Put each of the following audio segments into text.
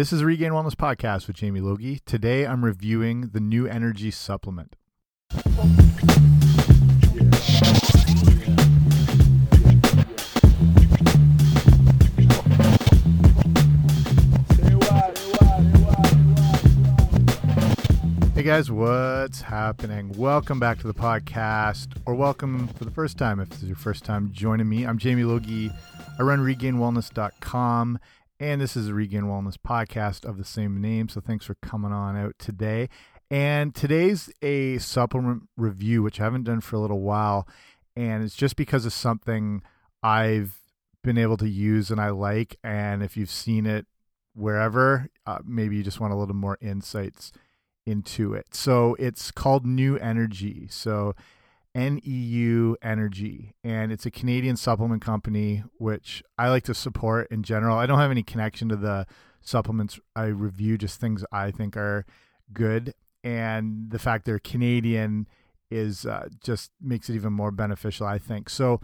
This is Regained Wellness Podcast with Jamie Logie. Today I'm reviewing the Neuenergy supplement. Hey guys, what's happening? Welcome back to the podcast, or welcome for the first time if this is your first time joining me. I'm Jamie Logie. I run regainedwellness.com, and this is a Regained Wellness podcast of the same name. So thanks for coming on out today. And today's a supplement review, which I haven't done for a little while. And it's just because of something I've been able to use and I like. And if you've seen it wherever, uh, maybe you just want a little more insights into it. So it's called Neuenergy. So NEU Energy, and it's a Canadian supplement company, which I like to support in general. I don't have any connection to the supplements I review, just things I think are good. And the fact they're Canadian is uh, just makes it even more beneficial, I think. So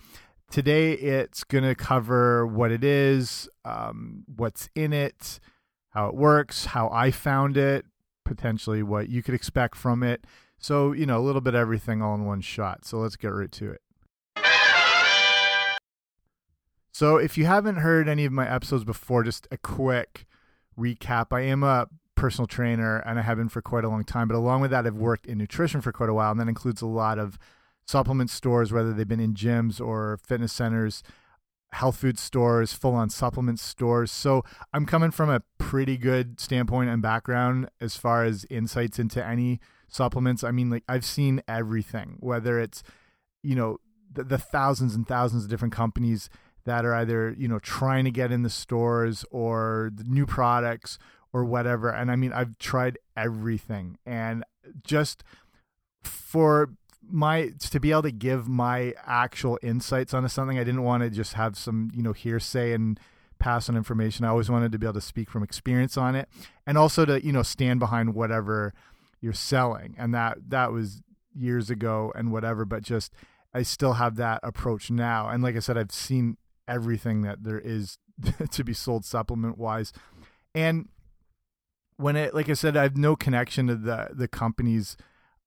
today it's going to cover what it is, um, what's in it, how it works, how I found it, potentially what you could expect from it. So, you know, a little bit of everything all in one shot. So let's get right to it. So, if you haven't heard any of my episodes before, just a quick recap. I am a personal trainer and I have been for quite a long time, but along with that, I've worked in nutrition for quite a while, and that includes a lot of supplement stores, whether they've been in gyms or fitness centers, health food stores, full on supplement stores. So I'm coming from a pretty good standpoint and background as far as insights into any supplements. I mean, like I've seen everything, whether it's, you know, the, the thousands and thousands of different companies that are either, you know, trying to get in the stores or the new products or whatever. And I mean, I've tried everything and just for my to be able to give my actual insights onto something, I didn't want to just have some, you know, hearsay and pass on information. I always wanted to be able to speak from experience on it and also to, you know, stand behind whatever you're selling. And that that was years ago and whatever, but just I still have that approach now. And like I said, I've seen everything that there is to be sold supplement wise. And when it like I said, I have no connection to the the companies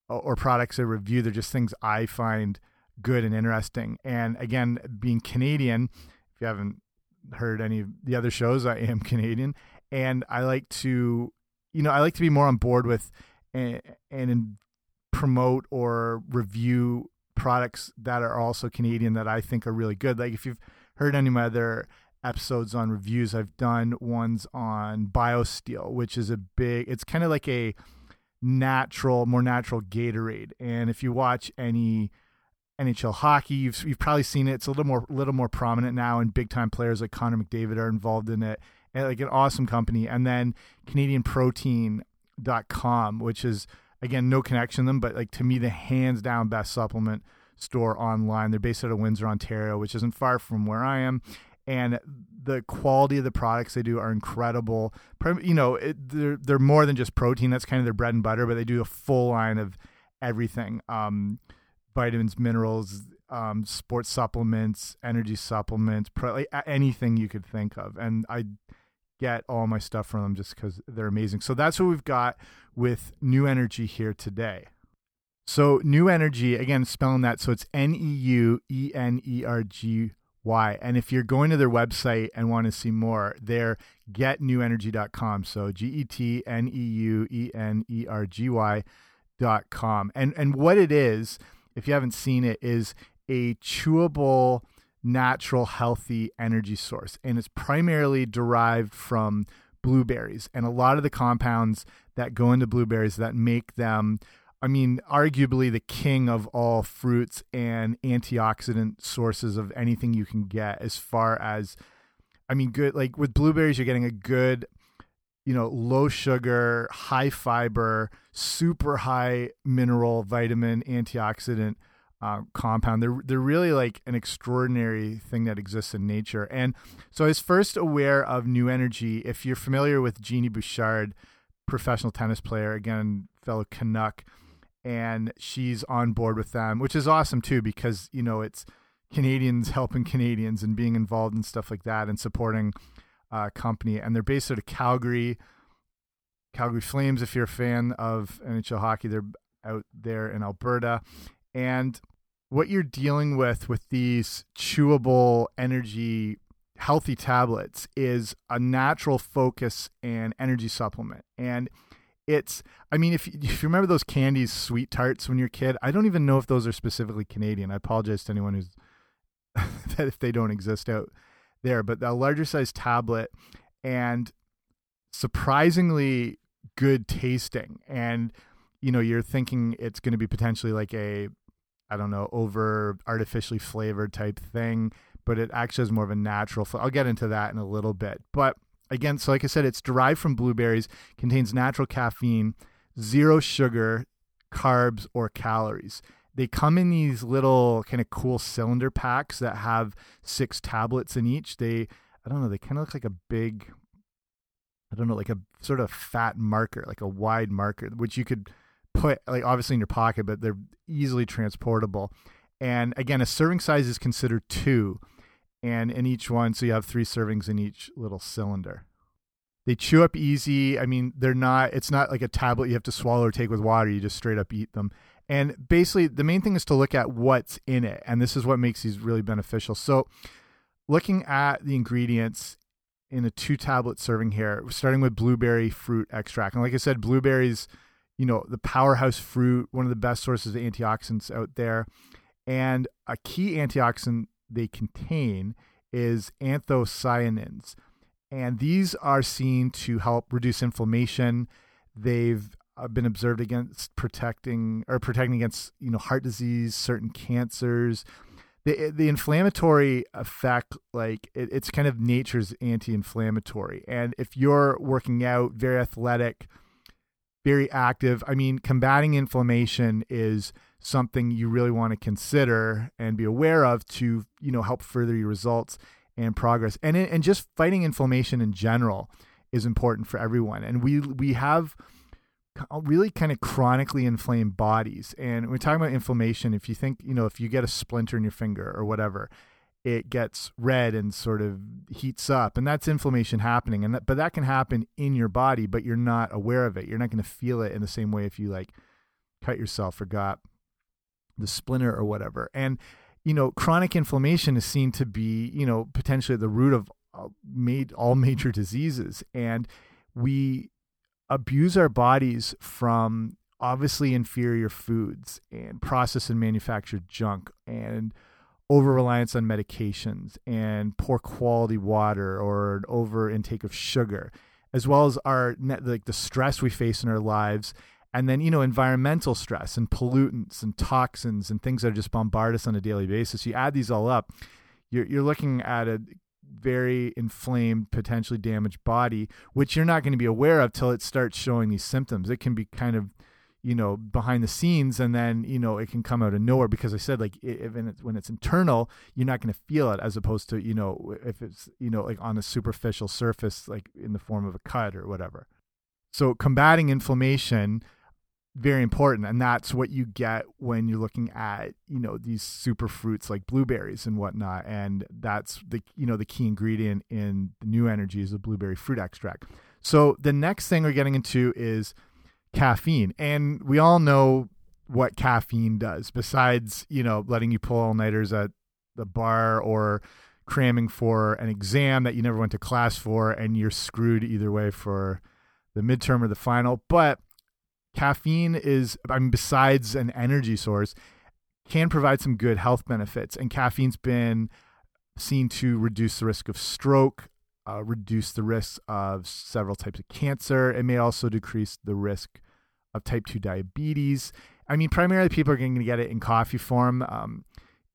or products I review. They're just things I find good and interesting. And again, being Canadian, if you haven't heard any of the other shows, I am Canadian, and I like to, you know, I like to be more on board with and, and promote or review products that are also Canadian that I think are really good. Like if you've heard any of my other episodes on reviews, I've done ones on BioSteel, which is a big. It's kind of like a natural, more natural Gatorade. And if you watch any NHL hockey, you've you've probably seen it. It's a little more little more prominent now, and big time players like Connor McDavid are involved in it. And like an awesome company. And then CanadianProtein.com, which is again no connection to them, but like to me the hands down best supplement store online. They're based out of Windsor, Ontario, which isn't far from where I am and the quality of the products they do are incredible. You know, it, they're they're more than just protein. That's kind of their bread and butter, but they do a full line of everything: um, vitamins, minerals, um, sports supplements, energy supplements, like, anything you could think of. And I get all my stuff from them just because they're amazing. So that's what we've got with Neuenergy here today. So Neuenergy, again, spelling that. So it's N E U E N E R G Y. And if you're going to their website and want to see more, they're getneuenergy.com. So G E T N E U E N E R G Y.com. And and what it is, if you haven't seen it, is a chewable natural healthy energy source and it's primarily derived from blueberries. And a lot of the compounds that go into blueberries that make them I mean, arguably the king of all fruits and antioxidant sources of anything you can get as far as I mean, good like with blueberries you're getting a good you know, low sugar, high fiber, super high mineral, vitamin, antioxidant uh, compound. They're they're really like an extraordinary thing that exists in nature. And so I was first aware of Neuenergy. If you're familiar with Genie Bouchard, professional tennis player, again fellow Canuck, and she's on board with them, which is awesome too because you know it's Canadians helping Canadians and being involved in stuff like that and supporting uh, company. And they're based out of Calgary, Calgary Flames, if you're a fan of NHL hockey, they're out there in Alberta. And what you're dealing with with these chewable energy healthy tablets is a natural focus and energy supplement. And it's, I mean, if, if you remember those candies, sweet tarts when you're a kid, I don't even know if those are specifically Canadian. I apologize to anyone who's, that if they don't exist out there, but a larger size tablet and surprisingly good tasting. And, you know, you're thinking it's going to be potentially like a, I don't know, over artificially flavored type thing but it actually has more of a natural. I'll get into that in a little bit. But again, so like I said, it's derived from blueberries, contains natural caffeine, zero sugar, carbs, or calories. They come in these little kind of cool cylinder packs that have six tablets in each. They, I don't know, they kind of look like a big, I don't know, like a sort of fat marker, like a wide marker, which you could put like obviously in your pocket, but they're easily transportable. And again, a serving size is considered two and in each one, so you have three servings in each little cylinder. They chew up easy. I mean, they're not. It's not like a tablet you have to swallow or take with water. You just straight up eat them. And basically, the main thing is to look at what's in it, and this is what makes these really beneficial. So, looking at the ingredients in a two tablet serving here, starting with blueberry fruit extract. And like I said, blueberries, you know, the powerhouse fruit, one of the best sources of antioxidants out there. And a key antioxidant they contain is anthocyanins. And these are seen to help reduce inflammation. They've uh, been observed against protecting or protecting against you know heart disease, certain cancers. The the inflammatory effect, like it, it's kind of nature's anti-inflammatory. And if you're working out, very athletic, very active, I mean, combating inflammation is something you really want to consider and be aware of to you know help further your results and progress. And and just fighting inflammation in general is important for everyone. And we we have really kind of chronically inflamed bodies. And we're talking about inflammation if you think you know if you get a splinter in your finger or whatever it gets red and sort of heats up and that's inflammation happening and that, but that can happen in your body but you're not aware of it you're not going to feel it in the same way if you like cut yourself or got the splinter or whatever. And you know, chronic inflammation is seen to be you know potentially the root of made all major diseases, and we abuse our bodies from obviously inferior foods and processed and manufactured junk and over reliance on medications and poor quality water or an over intake of sugar as well as our like the stress we face in our lives and then you know environmental stress and pollutants and toxins and things that are just bombard us on a daily basis. You add these all up you're, you're looking at a very inflamed potentially damaged body which you're not going to be aware of till it starts showing these symptoms. It can be kind of you know behind the scenes and then you know it can come out of nowhere because i said like it's, when it's internal you're not going to feel it as opposed to you know if it's you know like on a superficial surface like in the form of a cut or whatever. So combating inflammation very important and that's what you get when you're looking at you know these super fruits like blueberries and whatnot and that's the you know the key ingredient in the Neuenergy is the blueberry fruit extract. So the next thing we're getting into is caffeine. And we all know what caffeine does besides you know letting you pull all-nighters at the bar or cramming for an exam that you never went to class for and you're screwed either way for the midterm or the final. But caffeine is I mean besides an energy source can provide some good health benefits. And caffeine's been seen to reduce the risk of stroke uh, reduce the risk of several types of cancer it may also decrease the risk of type 2 diabetes i mean primarily people are going to get it in coffee form um,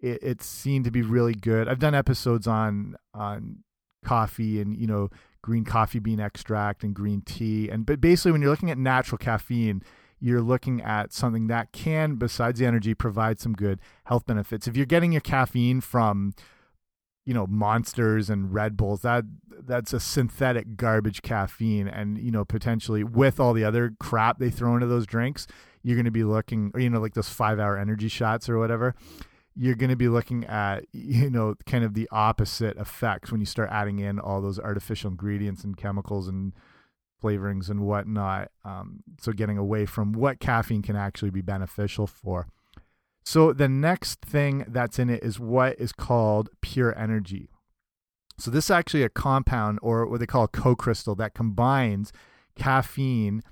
it, it's seen to be really good i've done episodes on on coffee and you know green coffee bean extract and green tea. And but basically, when you're looking at natural caffeine, you're looking at something that can, besides the energy, provide some good health benefits. If you're getting your caffeine from, you know, monsters and Red Bulls, that that's a synthetic garbage caffeine, and you know, potentially with all the other crap they throw into those drinks, you're going to be looking, you know, like those five hour energy shots or whatever you're going to be looking at you know kind of the opposite effects when you start adding in all those artificial ingredients and chemicals and flavorings and whatnot. Um, so getting away from what caffeine can actually be beneficial for. So the next thing that's in it is what is called Purenergy. So this is actually a compound or what they call a co-crystal that combines caffeine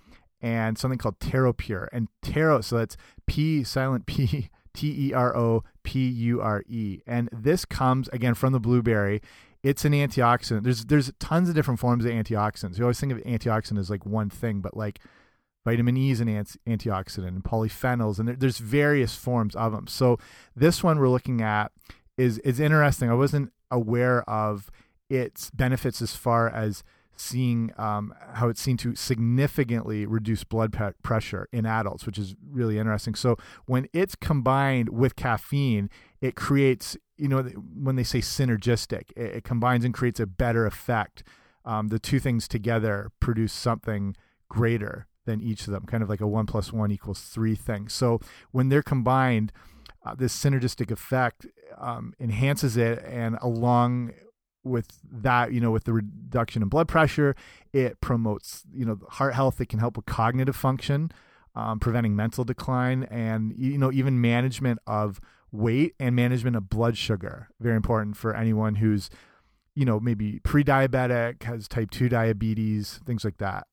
and something called pTeroPure. And Tero, so that's P silent P T E R O P U R E. And this comes again from the blueberry. It's an antioxidant. There's there's tons of different forms of antioxidants. You always think of antioxidant as like one thing, but like vitamin E is an antioxidant and polyphenols, and there, there's various forms of them. So this one we're looking at is is interesting. I wasn't aware of its benefits as far as seeing um, how it's seen to significantly reduce blood pressure in adults, which is really interesting. So when it's combined with caffeine, it creates, you know, when they say synergistic, it, it combines and creates a better effect. Um, the two things together produce something greater than each of them, kind of like a one plus one equals three thing. So when they're combined, uh, this synergistic effect um, enhances it, and along with that, you know, with the reduction in blood pressure, it promotes, you know, heart health. It can help with cognitive function, um, preventing mental decline, and you know, even management of weight and management of blood sugar. Very important for anyone who's, you know, maybe pre-diabetic, has type two diabetes, things like that.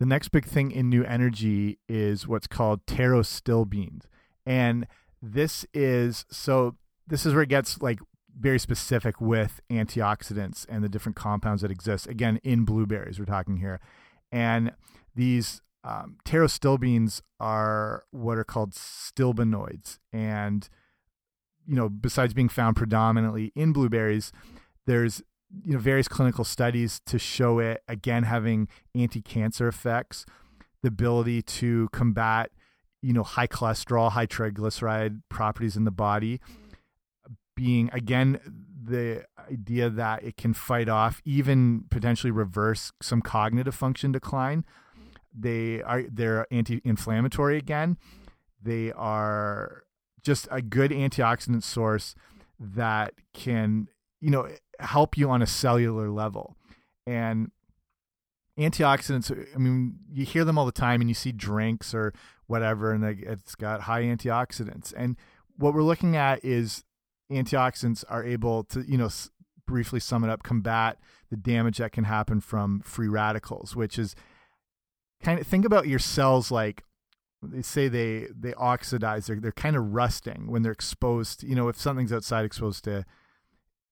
The next big thing in Neuenergy is what's called pterostilbenes, and this is so. This is where it gets like very specific with antioxidants and the different compounds that exist. Again, in blueberries, we're talking here. And these um, are what are called stilbenoids. And, you know, besides being found predominantly in blueberries, there's you know various clinical studies to show it again having anti-cancer effects the ability to combat you know high cholesterol high triglyceride properties in the body being again the idea that it can fight off even potentially reverse some cognitive function decline. They are they're anti-inflammatory again. They are just a good antioxidant source that can you know help you on a cellular level. And antioxidants i mean you hear them all the time and you see drinks or whatever and it's got high antioxidants. And what we're looking at is antioxidants are able to, you know, briefly sum it up, combat the damage that can happen from free radicals, which is kind of think about your cells like they say they they oxidize they're, they're kind of rusting when they're exposed you know if something's outside exposed to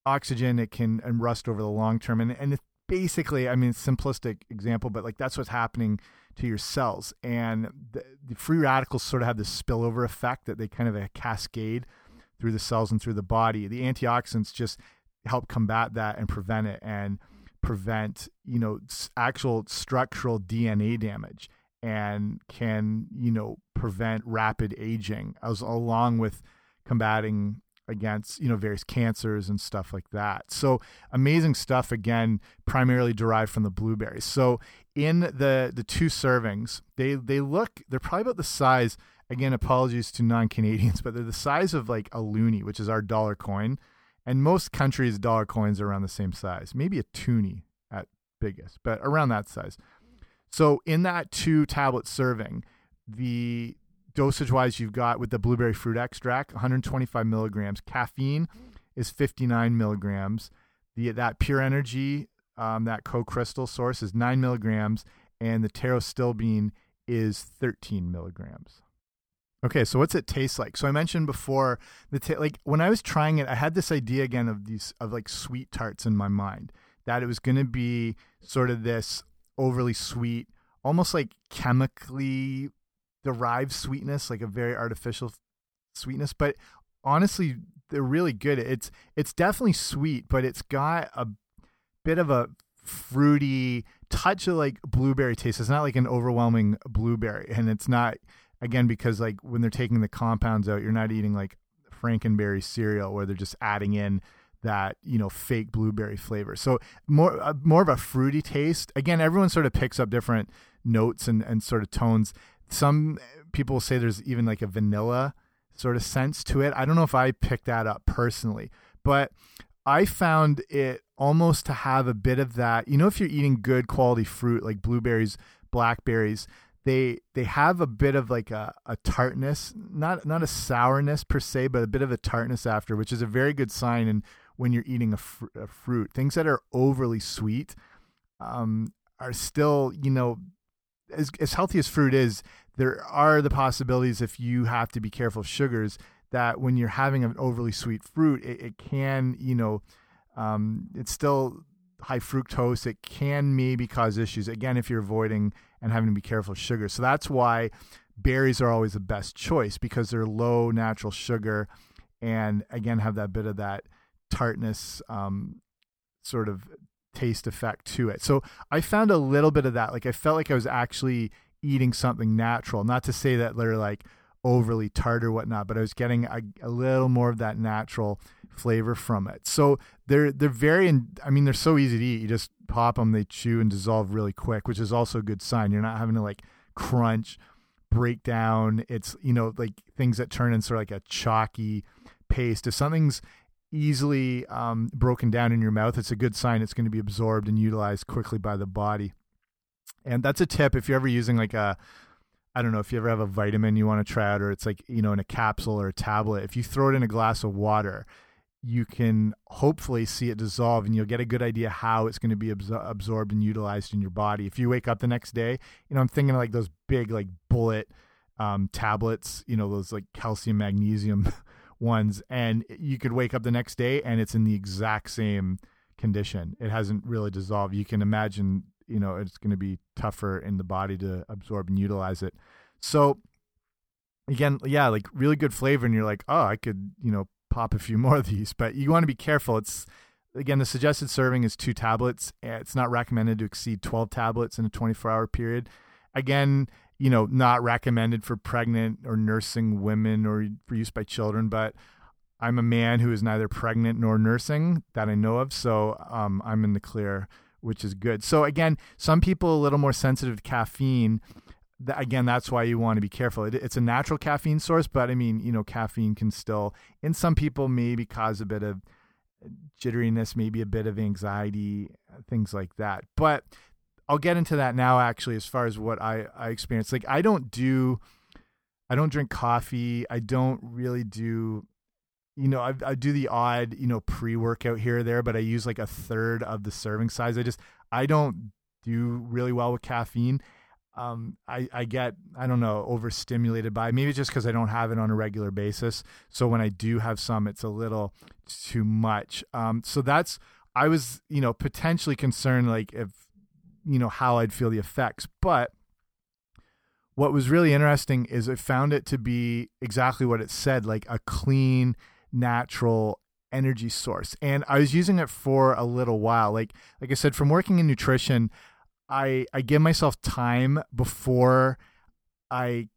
oxygen it can and rust over the long term and and basically i mean simplistic example but like that's what's happening to your cells and the, the free radicals sort of have this spillover effect that they kind of a cascade through the cells and through the body. The antioxidants just help combat that and prevent it and prevent, you know, actual structural DNA damage and can, you know, prevent rapid aging as along with combating against you know various cancers and stuff like that so amazing stuff again primarily derived from the blueberries so in the the two servings they they look they're probably about the size again, apologies to non Canadians, but they're the size of like a loonie, which is our dollar coin. And most countries' dollar coins are around the same size, maybe a toonie at biggest, but around that size. So in that two tablet serving, the dosage wise you've got with the blueberry fruit extract 125 milligrams. Caffeine is 59 milligrams. The that Purenergy um, that co-crystal source is 9 milligrams and the pterostilbene is 13 milligrams. Okay, so what's it taste like? So I mentioned before the like when I was trying it, I had this idea again of these of like sweet tarts in my mind that it was going to be sort of this overly sweet, almost like chemically derived sweetness, like a very artificial sweetness. But honestly, they're really good. It's it's definitely sweet, but it's got a bit of a fruity touch of like blueberry taste. It's not like an overwhelming blueberry, and it's not again because like when they're taking the compounds out, you're not eating like Frankenberry cereal where they're just adding in that you know fake blueberry flavor. So more uh, more of a fruity taste. Again, everyone sort of picks up different notes and and sort of tones. Some people say there's even like a vanilla sort of sense to it. I don't know if I picked that up personally, but I found it almost to have a bit of that. You know, if you're eating good quality fruit like blueberries, blackberries, they they have a bit of like a, a tartness, not not a sourness per se, but a bit of a tartness after, which is a very good sign. And when you're eating a, fr a fruit, things that are overly sweet um, are still, you know, as as healthy as fruit is, there are the possibilities if you have to be careful of sugars that when you're having an overly sweet fruit, it, it can, you know, um, it's still high fructose. It can maybe cause issues again if you're avoiding and having to be careful of sugar. So that's why berries are always the best choice because they're low natural sugar and again have that bit of that tartness um, sort of taste effect to it. So I found a little bit of that. Like I felt like I was actually eating something natural. Not to say that they're like overly tart or whatnot, but I was getting a, a little more of that natural flavor from it. So they're they're very I mean they're so easy to eat. You just pop them, they chew and dissolve really quick, which is also a good sign. You're not having to like crunch, break down. It's you know like things that turn into sort of like a chalky paste. If something's easily um, broken down in your mouth, it's a good sign it's going to be absorbed and utilized quickly by the body. And that's a tip if you're ever using like a I don't know if you ever have a vitamin you want to try out, or it's like, you know, in a capsule or a tablet. If you throw it in a glass of water, you can hopefully see it dissolve and you'll get a good idea how it's going to be absor absorbed and utilized in your body. If you wake up the next day, you know, I'm thinking like those big like bullet um, tablets, you know, those like calcium magnesium ones, and you could wake up the next day and it's in the exact same condition. It hasn't really dissolved. You can imagine, you know, it's going to be tougher in the body to absorb and utilize it. So again, yeah, like really good flavor, and you're like, oh, I could, you know, pop a few more of these, but you want to be careful. It's again the suggested serving is two tablets. It's not recommended to exceed 12 tablets in a 24 hour period. Again, you know, not recommended for pregnant or nursing women or for use by children, but I'm a man who is neither pregnant nor nursing that I know of, so um, I'm in the clear, which is good. So again, some people a little more sensitive to caffeine again, that's why you want to be careful. It, it's a natural caffeine source, but I mean, you know, caffeine can still, in some people, maybe cause a bit of jitteriness, maybe a bit of anxiety, things like that. But I'll get into that now, actually, as far as what I, I experience. Like, I don't do, I don't drink coffee. I don't really do, you know, I, I do the odd, you know, pre workout here or there, but I use like a third of the serving size. I just, I don't do really well with caffeine um, I, I get I don't know overstimulated by maybe just because I don't have it on a regular basis. So when I do have some, it's a little too much. Um, so that's I was you know potentially concerned like if you know how I'd feel the effects, but what was really interesting is I found it to be exactly what it said, like a clean, natural energy source. And I was using it for a little while. Like like I said, from working in nutrition. I I give myself time before I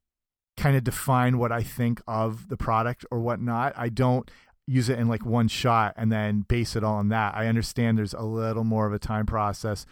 kind of define what I think of the product or whatnot. I don't use it in like one shot and then base it all on that. I understand there's a little more of a time process.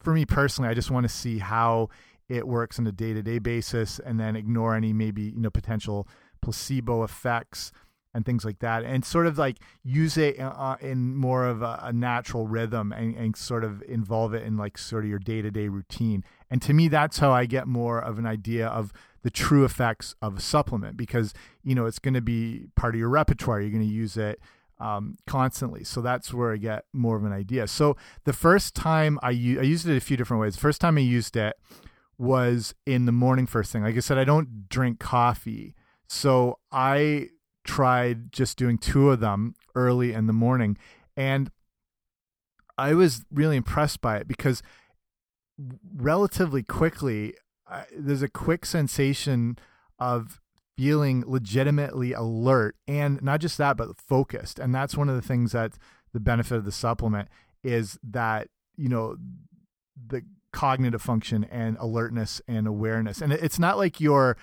For me personally, I just want to see how it works on a day-to-day basis and then ignore any maybe, you know, potential placebo effects and things like that, and sort of like use it uh, uh, in more of a, natural rhythm and, and, sort of involve it in like sort of your day to day routine. And to me, that's how I get more of an idea of the true effects of a supplement because you know it's going to be part of your repertoire. You're going to use it um, constantly, so that's where I get more of an idea. So the first time I, I used it a few different ways. The first time I used it was in the morning first thing. Like I said, I don't drink coffee. So I tried just doing two of them early in the morning. And I was really impressed by it because relatively quickly, there's a quick sensation of feeling legitimately alert and not just that, but focused. And that's one of the things that the benefit of the supplement is that, you know, the cognitive function and alertness and awareness. And it's not like you're,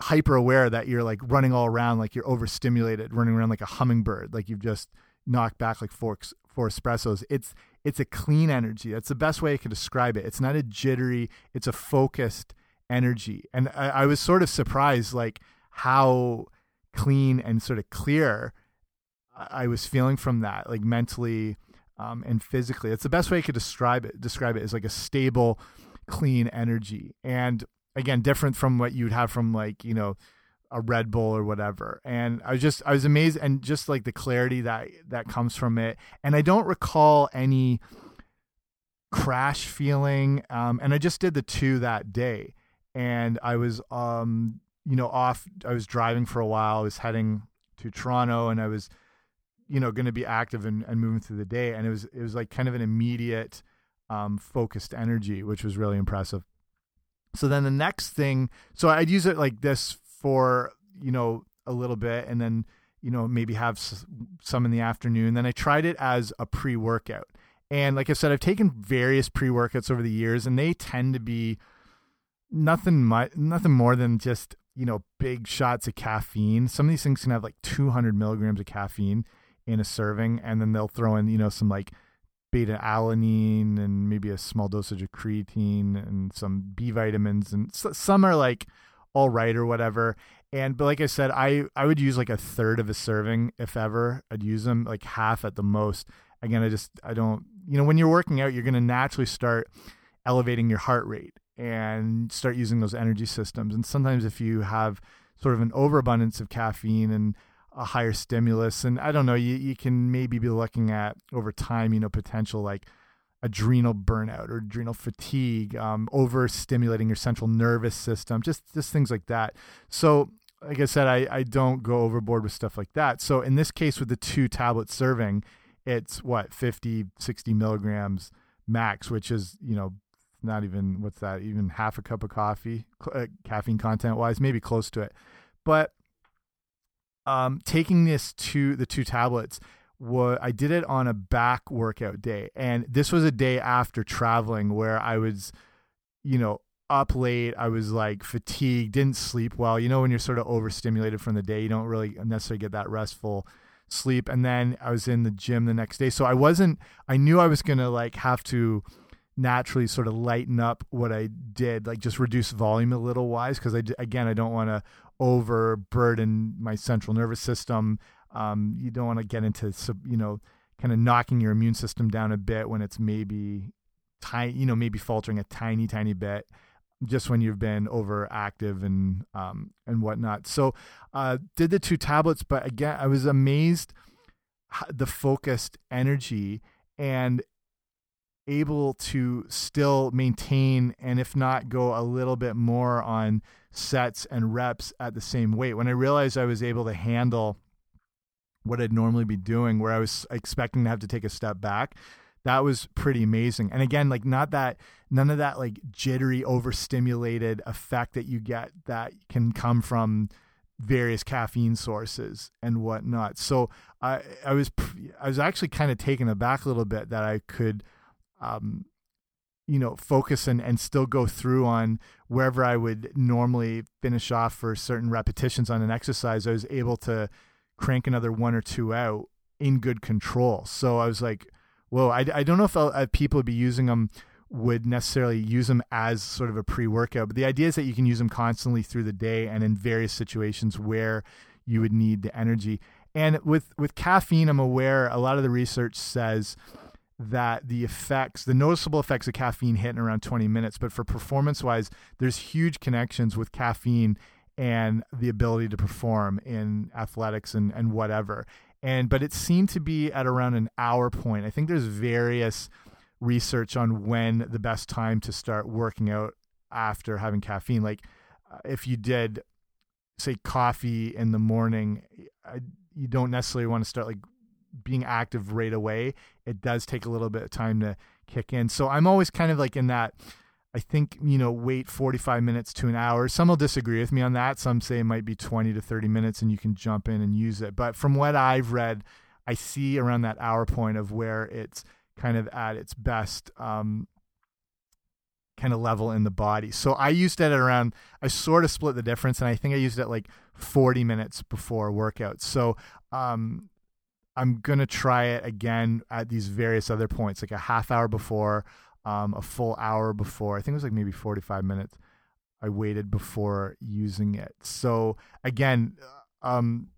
hyper aware that you're like running all around like you're overstimulated running around like a hummingbird like you've just knocked back like four four espressos it's it's a clean energy that's the best way i could describe it it's not a jittery it's a focused energy and I, I was sort of surprised like how clean and sort of clear I was feeling from that, like mentally um, and physically. It's the best way I could describe it. Describe it as like a stable, clean energy, and again, different from what you'd have from like you know a Red Bull or whatever. And I was just I was amazed, and just like the clarity that that comes from it. And I don't recall any crash feeling. Um, and I just did the two that day, and I was um you know off. I was driving for a while. I was heading to Toronto, and I was you know going to be active and, and moving through the day and it was it was like kind of an immediate um, focused energy which was really impressive so then the next thing so i'd use it like this for you know a little bit and then you know maybe have some in the afternoon then i tried it as a pre-workout and like i said i've taken various pre-workouts over the years and they tend to be nothing much nothing more than just you know big shots of caffeine some of these things can have like 200 milligrams of caffeine in a serving, and then they'll throw in you know some like beta alanine and maybe a small dosage of creatine and some B vitamins, and some are like all right or whatever. And but like I said, I I would use like a third of a serving if ever. I'd use them like half at the most. Again, I just I don't you know when you're working out, you're gonna naturally start elevating your heart rate and start using those energy systems. And sometimes if you have sort of an overabundance of caffeine and a higher stimulus. And I don't know, you, you can maybe be looking at over time, you know, potential like adrenal burnout or adrenal fatigue, um, overstimulating your central nervous system, just just things like that. So, like I said, I, I don't go overboard with stuff like that. So in this case, with the two tablet serving, it's what 50, 60 milligrams max, which is you know not even what's that even half a cup of coffee, uh, caffeine content wise, maybe close to it. But um, taking this to the two tablets what I did it on a back workout day. And this was a day after traveling where I was you know up late. I was like fatigued didn't sleep well. You know when you're sort of overstimulated from the day you don't really necessarily get that restful sleep. And then I was in the gym the next day. So I wasn't I knew I was going to like have to naturally sort of lighten up what I did like just reduce volume a little wise because I again I don't want to overburden my central nervous system. Um, you don't want to get into you know kind of knocking your immune system down a bit when it's maybe tiny, you know, maybe faltering a tiny, tiny bit just when you've been overactive and um, and whatnot. So uh, did the two tablets, but again, I was amazed the focused energy and able to still maintain and if not go a little bit more on sets and reps at the same weight. When I realized I was able to handle what I'd normally be doing, where I was expecting to have to take a step back, that was pretty amazing. And again, like not that none of that like jittery, overstimulated effect that you get that can come from various caffeine sources and whatnot. So I I was I was actually kind of taken aback a little bit that I could um, you know focus and and still go through on wherever I would normally finish off for certain repetitions on an exercise I was able to crank another one or two out in good control. So I was like whoa I, I don't know if uh, people would be using them would necessarily use them as sort of a pre-workout but the idea is that you can use them constantly through the day and in various situations where you would need the energy. And with with caffeine I'm aware a lot of the research says that the effects, the noticeable effects of caffeine hit in around 20 minutes. But for performance wise, there's huge connections with caffeine and the ability to perform in athletics and, and whatever. And but it seemed to be at around an hour point. I think there's various research on when the best time to start working out after having caffeine. Like uh, if you did say coffee in the morning, I, you don't necessarily want to start like being active right away, it does take a little bit of time to kick in. So I'm always kind of like in that. I think, you know, wait 45 minutes to an hour. Some will disagree with me on that. Some say it might be 20 to 30 minutes and you can jump in and use it. But from what I've read, I see around that hour point of where it's kind of at its best um, kind of level in the body. So I used it at around, I sort of split the difference and I think I used it like 40 minutes before workout. So um, I'm gonna try it again at these various other points, like a half hour before, um, a full hour before. I think it was like maybe 45 minutes. I waited before using it. So again, uh, um,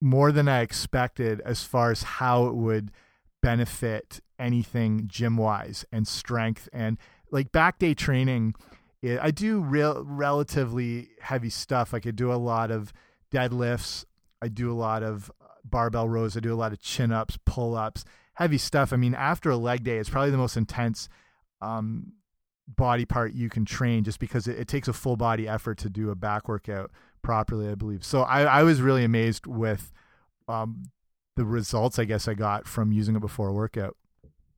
more than I expected as far as how it would benefit anything gym wise and strength and like back day training. It, I do real relatively heavy stuff. Like I do a lot of deadlifts. I do a lot of barbell rows. I do a lot of chin ups, pull ups, heavy stuff. I mean, after a leg day, it's probably the most intense um, body part you can train just because it, it, takes a full body effort to do a back workout properly, I believe. So I, I was really amazed with um, the results I guess I got from using it before a workout.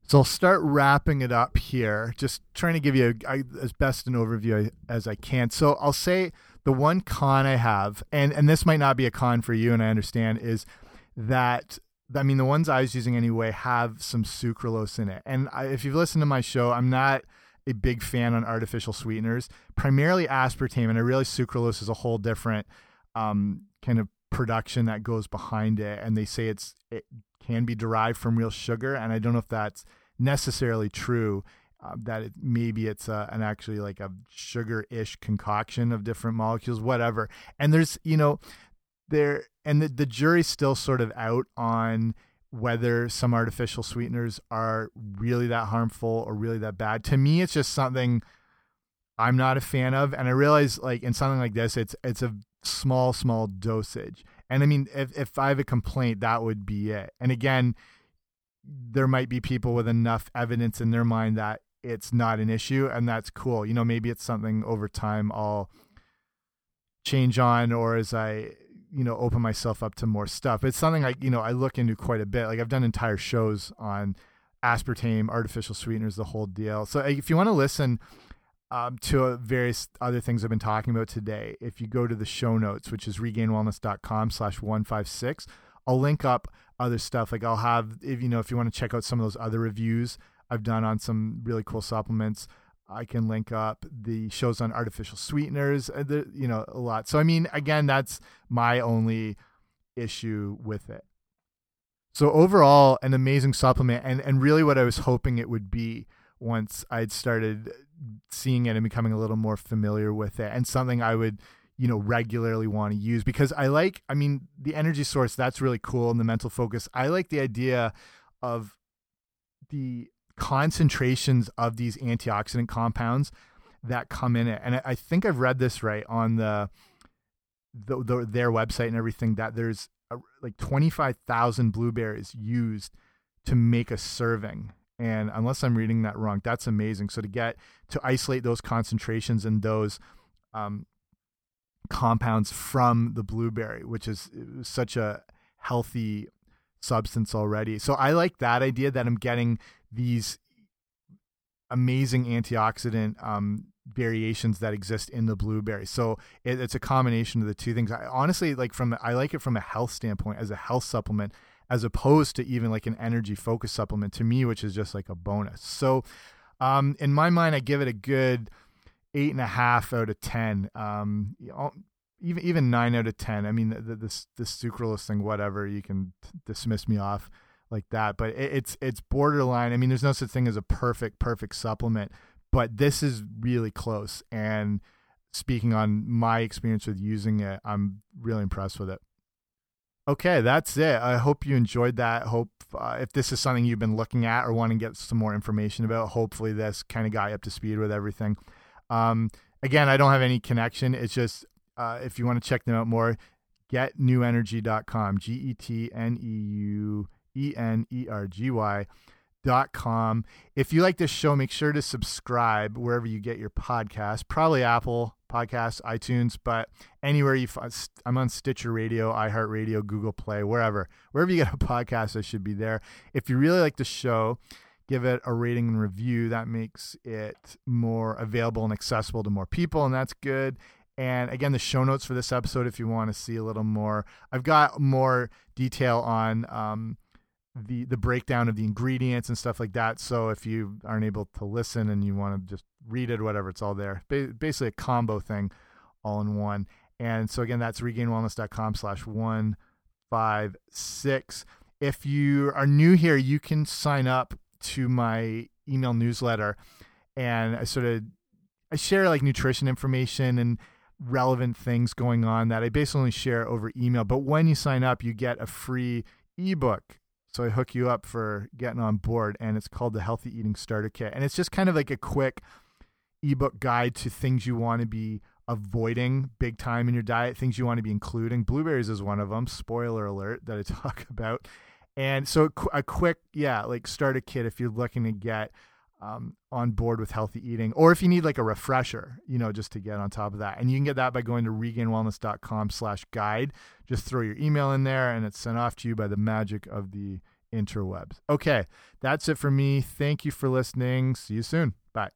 So I'll start wrapping it up here, just trying to give you a, a, as best an overview as I can. So I'll say the one con I have, and and this might not be a con for you, and I understand, is that I mean the ones I was using anyway have some sucralose in it. And I, if you've listened to my show, I'm not a big fan on artificial sweeteners, primarily aspartame, and I realize sucralose is a whole different um, kind of production that goes behind it. And they say it's it can be derived from real sugar, and I don't know if that's necessarily true. Uh, that it, maybe it's a, an actually like a sugar-ish concoction of different molecules, whatever. And there's you know there and the, the jury's still sort of out on whether some artificial sweeteners are really that harmful or really that bad. To me, it's just something I'm not a fan of, and I realize like in something like this, it's it's a small small dosage. And I mean, if if I have a complaint, that would be it. And again, there might be people with enough evidence in their mind that it's not an issue, and that's cool. You know, maybe it's something over time I'll change on, or as I you know open myself up to more stuff. It's something I you know I look into quite a bit. Like I've done entire shows on aspartame, artificial sweeteners, the whole deal. So if you want to listen um, to various other things I've been talking about today, if you go to the show notes, which is regainedwellness.com slash 156, I'll link up other stuff. Like I'll have, if you know, if you want to check out some of those other reviews I've done on some really cool supplements, I can link up the shows on artificial sweeteners, uh, you know, a lot. So, I mean, again, that's my only issue with it. So, overall, an amazing supplement, and, and really what I was hoping it would be once I'd started seeing it and becoming a little more familiar with it, and something I would, you know, regularly want to use because I like, I mean, the energy source, that's really cool, and the mental focus. I like the idea of the concentrations of these antioxidant compounds that come in it. And I, think I've read this right on the, the, the their website and everything that there's a, like 25,000 blueberries used to make a serving. And unless I'm reading that wrong, that's amazing. So to get to isolate those concentrations and those um, compounds from the blueberry, which is such a healthy substance already. So I like that idea that I'm getting these amazing antioxidant um, variations that exist in the blueberry. So it, it's a combination of the two things. I honestly like from I like it from a health standpoint as a health supplement as opposed to even like an energy focus supplement to me, which is just like a bonus. So um, in my mind, I give it a good eight and a half out of ten. Um, even even nine out of ten. I mean, the, the, this this sucralose thing, whatever, you can dismiss me off like that. But it, it's it's borderline. I mean, there's no such thing as a perfect perfect supplement, but this is really close. And speaking on my experience with using it, I'm really impressed with it. Okay, that's it. I hope you enjoyed that. Hope uh, if this is something you've been looking at or want to get some more information about, hopefully this kind of got you up to speed with everything. Um, again, I don't have any connection. It's just uh, if you want to check them out more, getneuenergy.com, G E T N E U E N E R G Y dot com. If you like this show, make sure to subscribe wherever you get your podcast. Probably Apple Podcasts, iTunes, but anywhere you find. I'm on Stitcher Radio, iHeartRadio, Google Play, wherever wherever you get a podcast, I should be there. If you really like the show, give it a rating and review. That makes it more available and accessible to more people, and that's good. And again, the show notes for this episode, if you want to see a little more, I've got more detail on. Um, the the breakdown of the ingredients and stuff like that. So if you aren't able to listen and you want to just read it, whatever, it's all there. Ba basically a combo thing, all in one. And so again, that's regainedwellness.com/slash one five six. If you are new here, you can sign up to my email newsletter, and I sort of I share like nutrition information and relevant things going on that I basically share over email. But when you sign up, you get a free ebook. So I hook you up for getting on board, and it's called the Healthy Eating Starter Kit. And it's just kind of like a quick ebook guide to things you want to be avoiding big time in your diet, things you want to be including. Blueberries is one of them. Spoiler alert that I talk about. And so a quick, yeah, like starter kit if you're looking to get um, on board with healthy eating, or if you need like a refresher, you know, just to get on top of that. And you can get that by going to regainedwellness.com slash guide. Just throw your email in there and it's sent off to you by the magic of the interwebs. Okay, that's it for me. Thank you for listening. See you soon. Bye.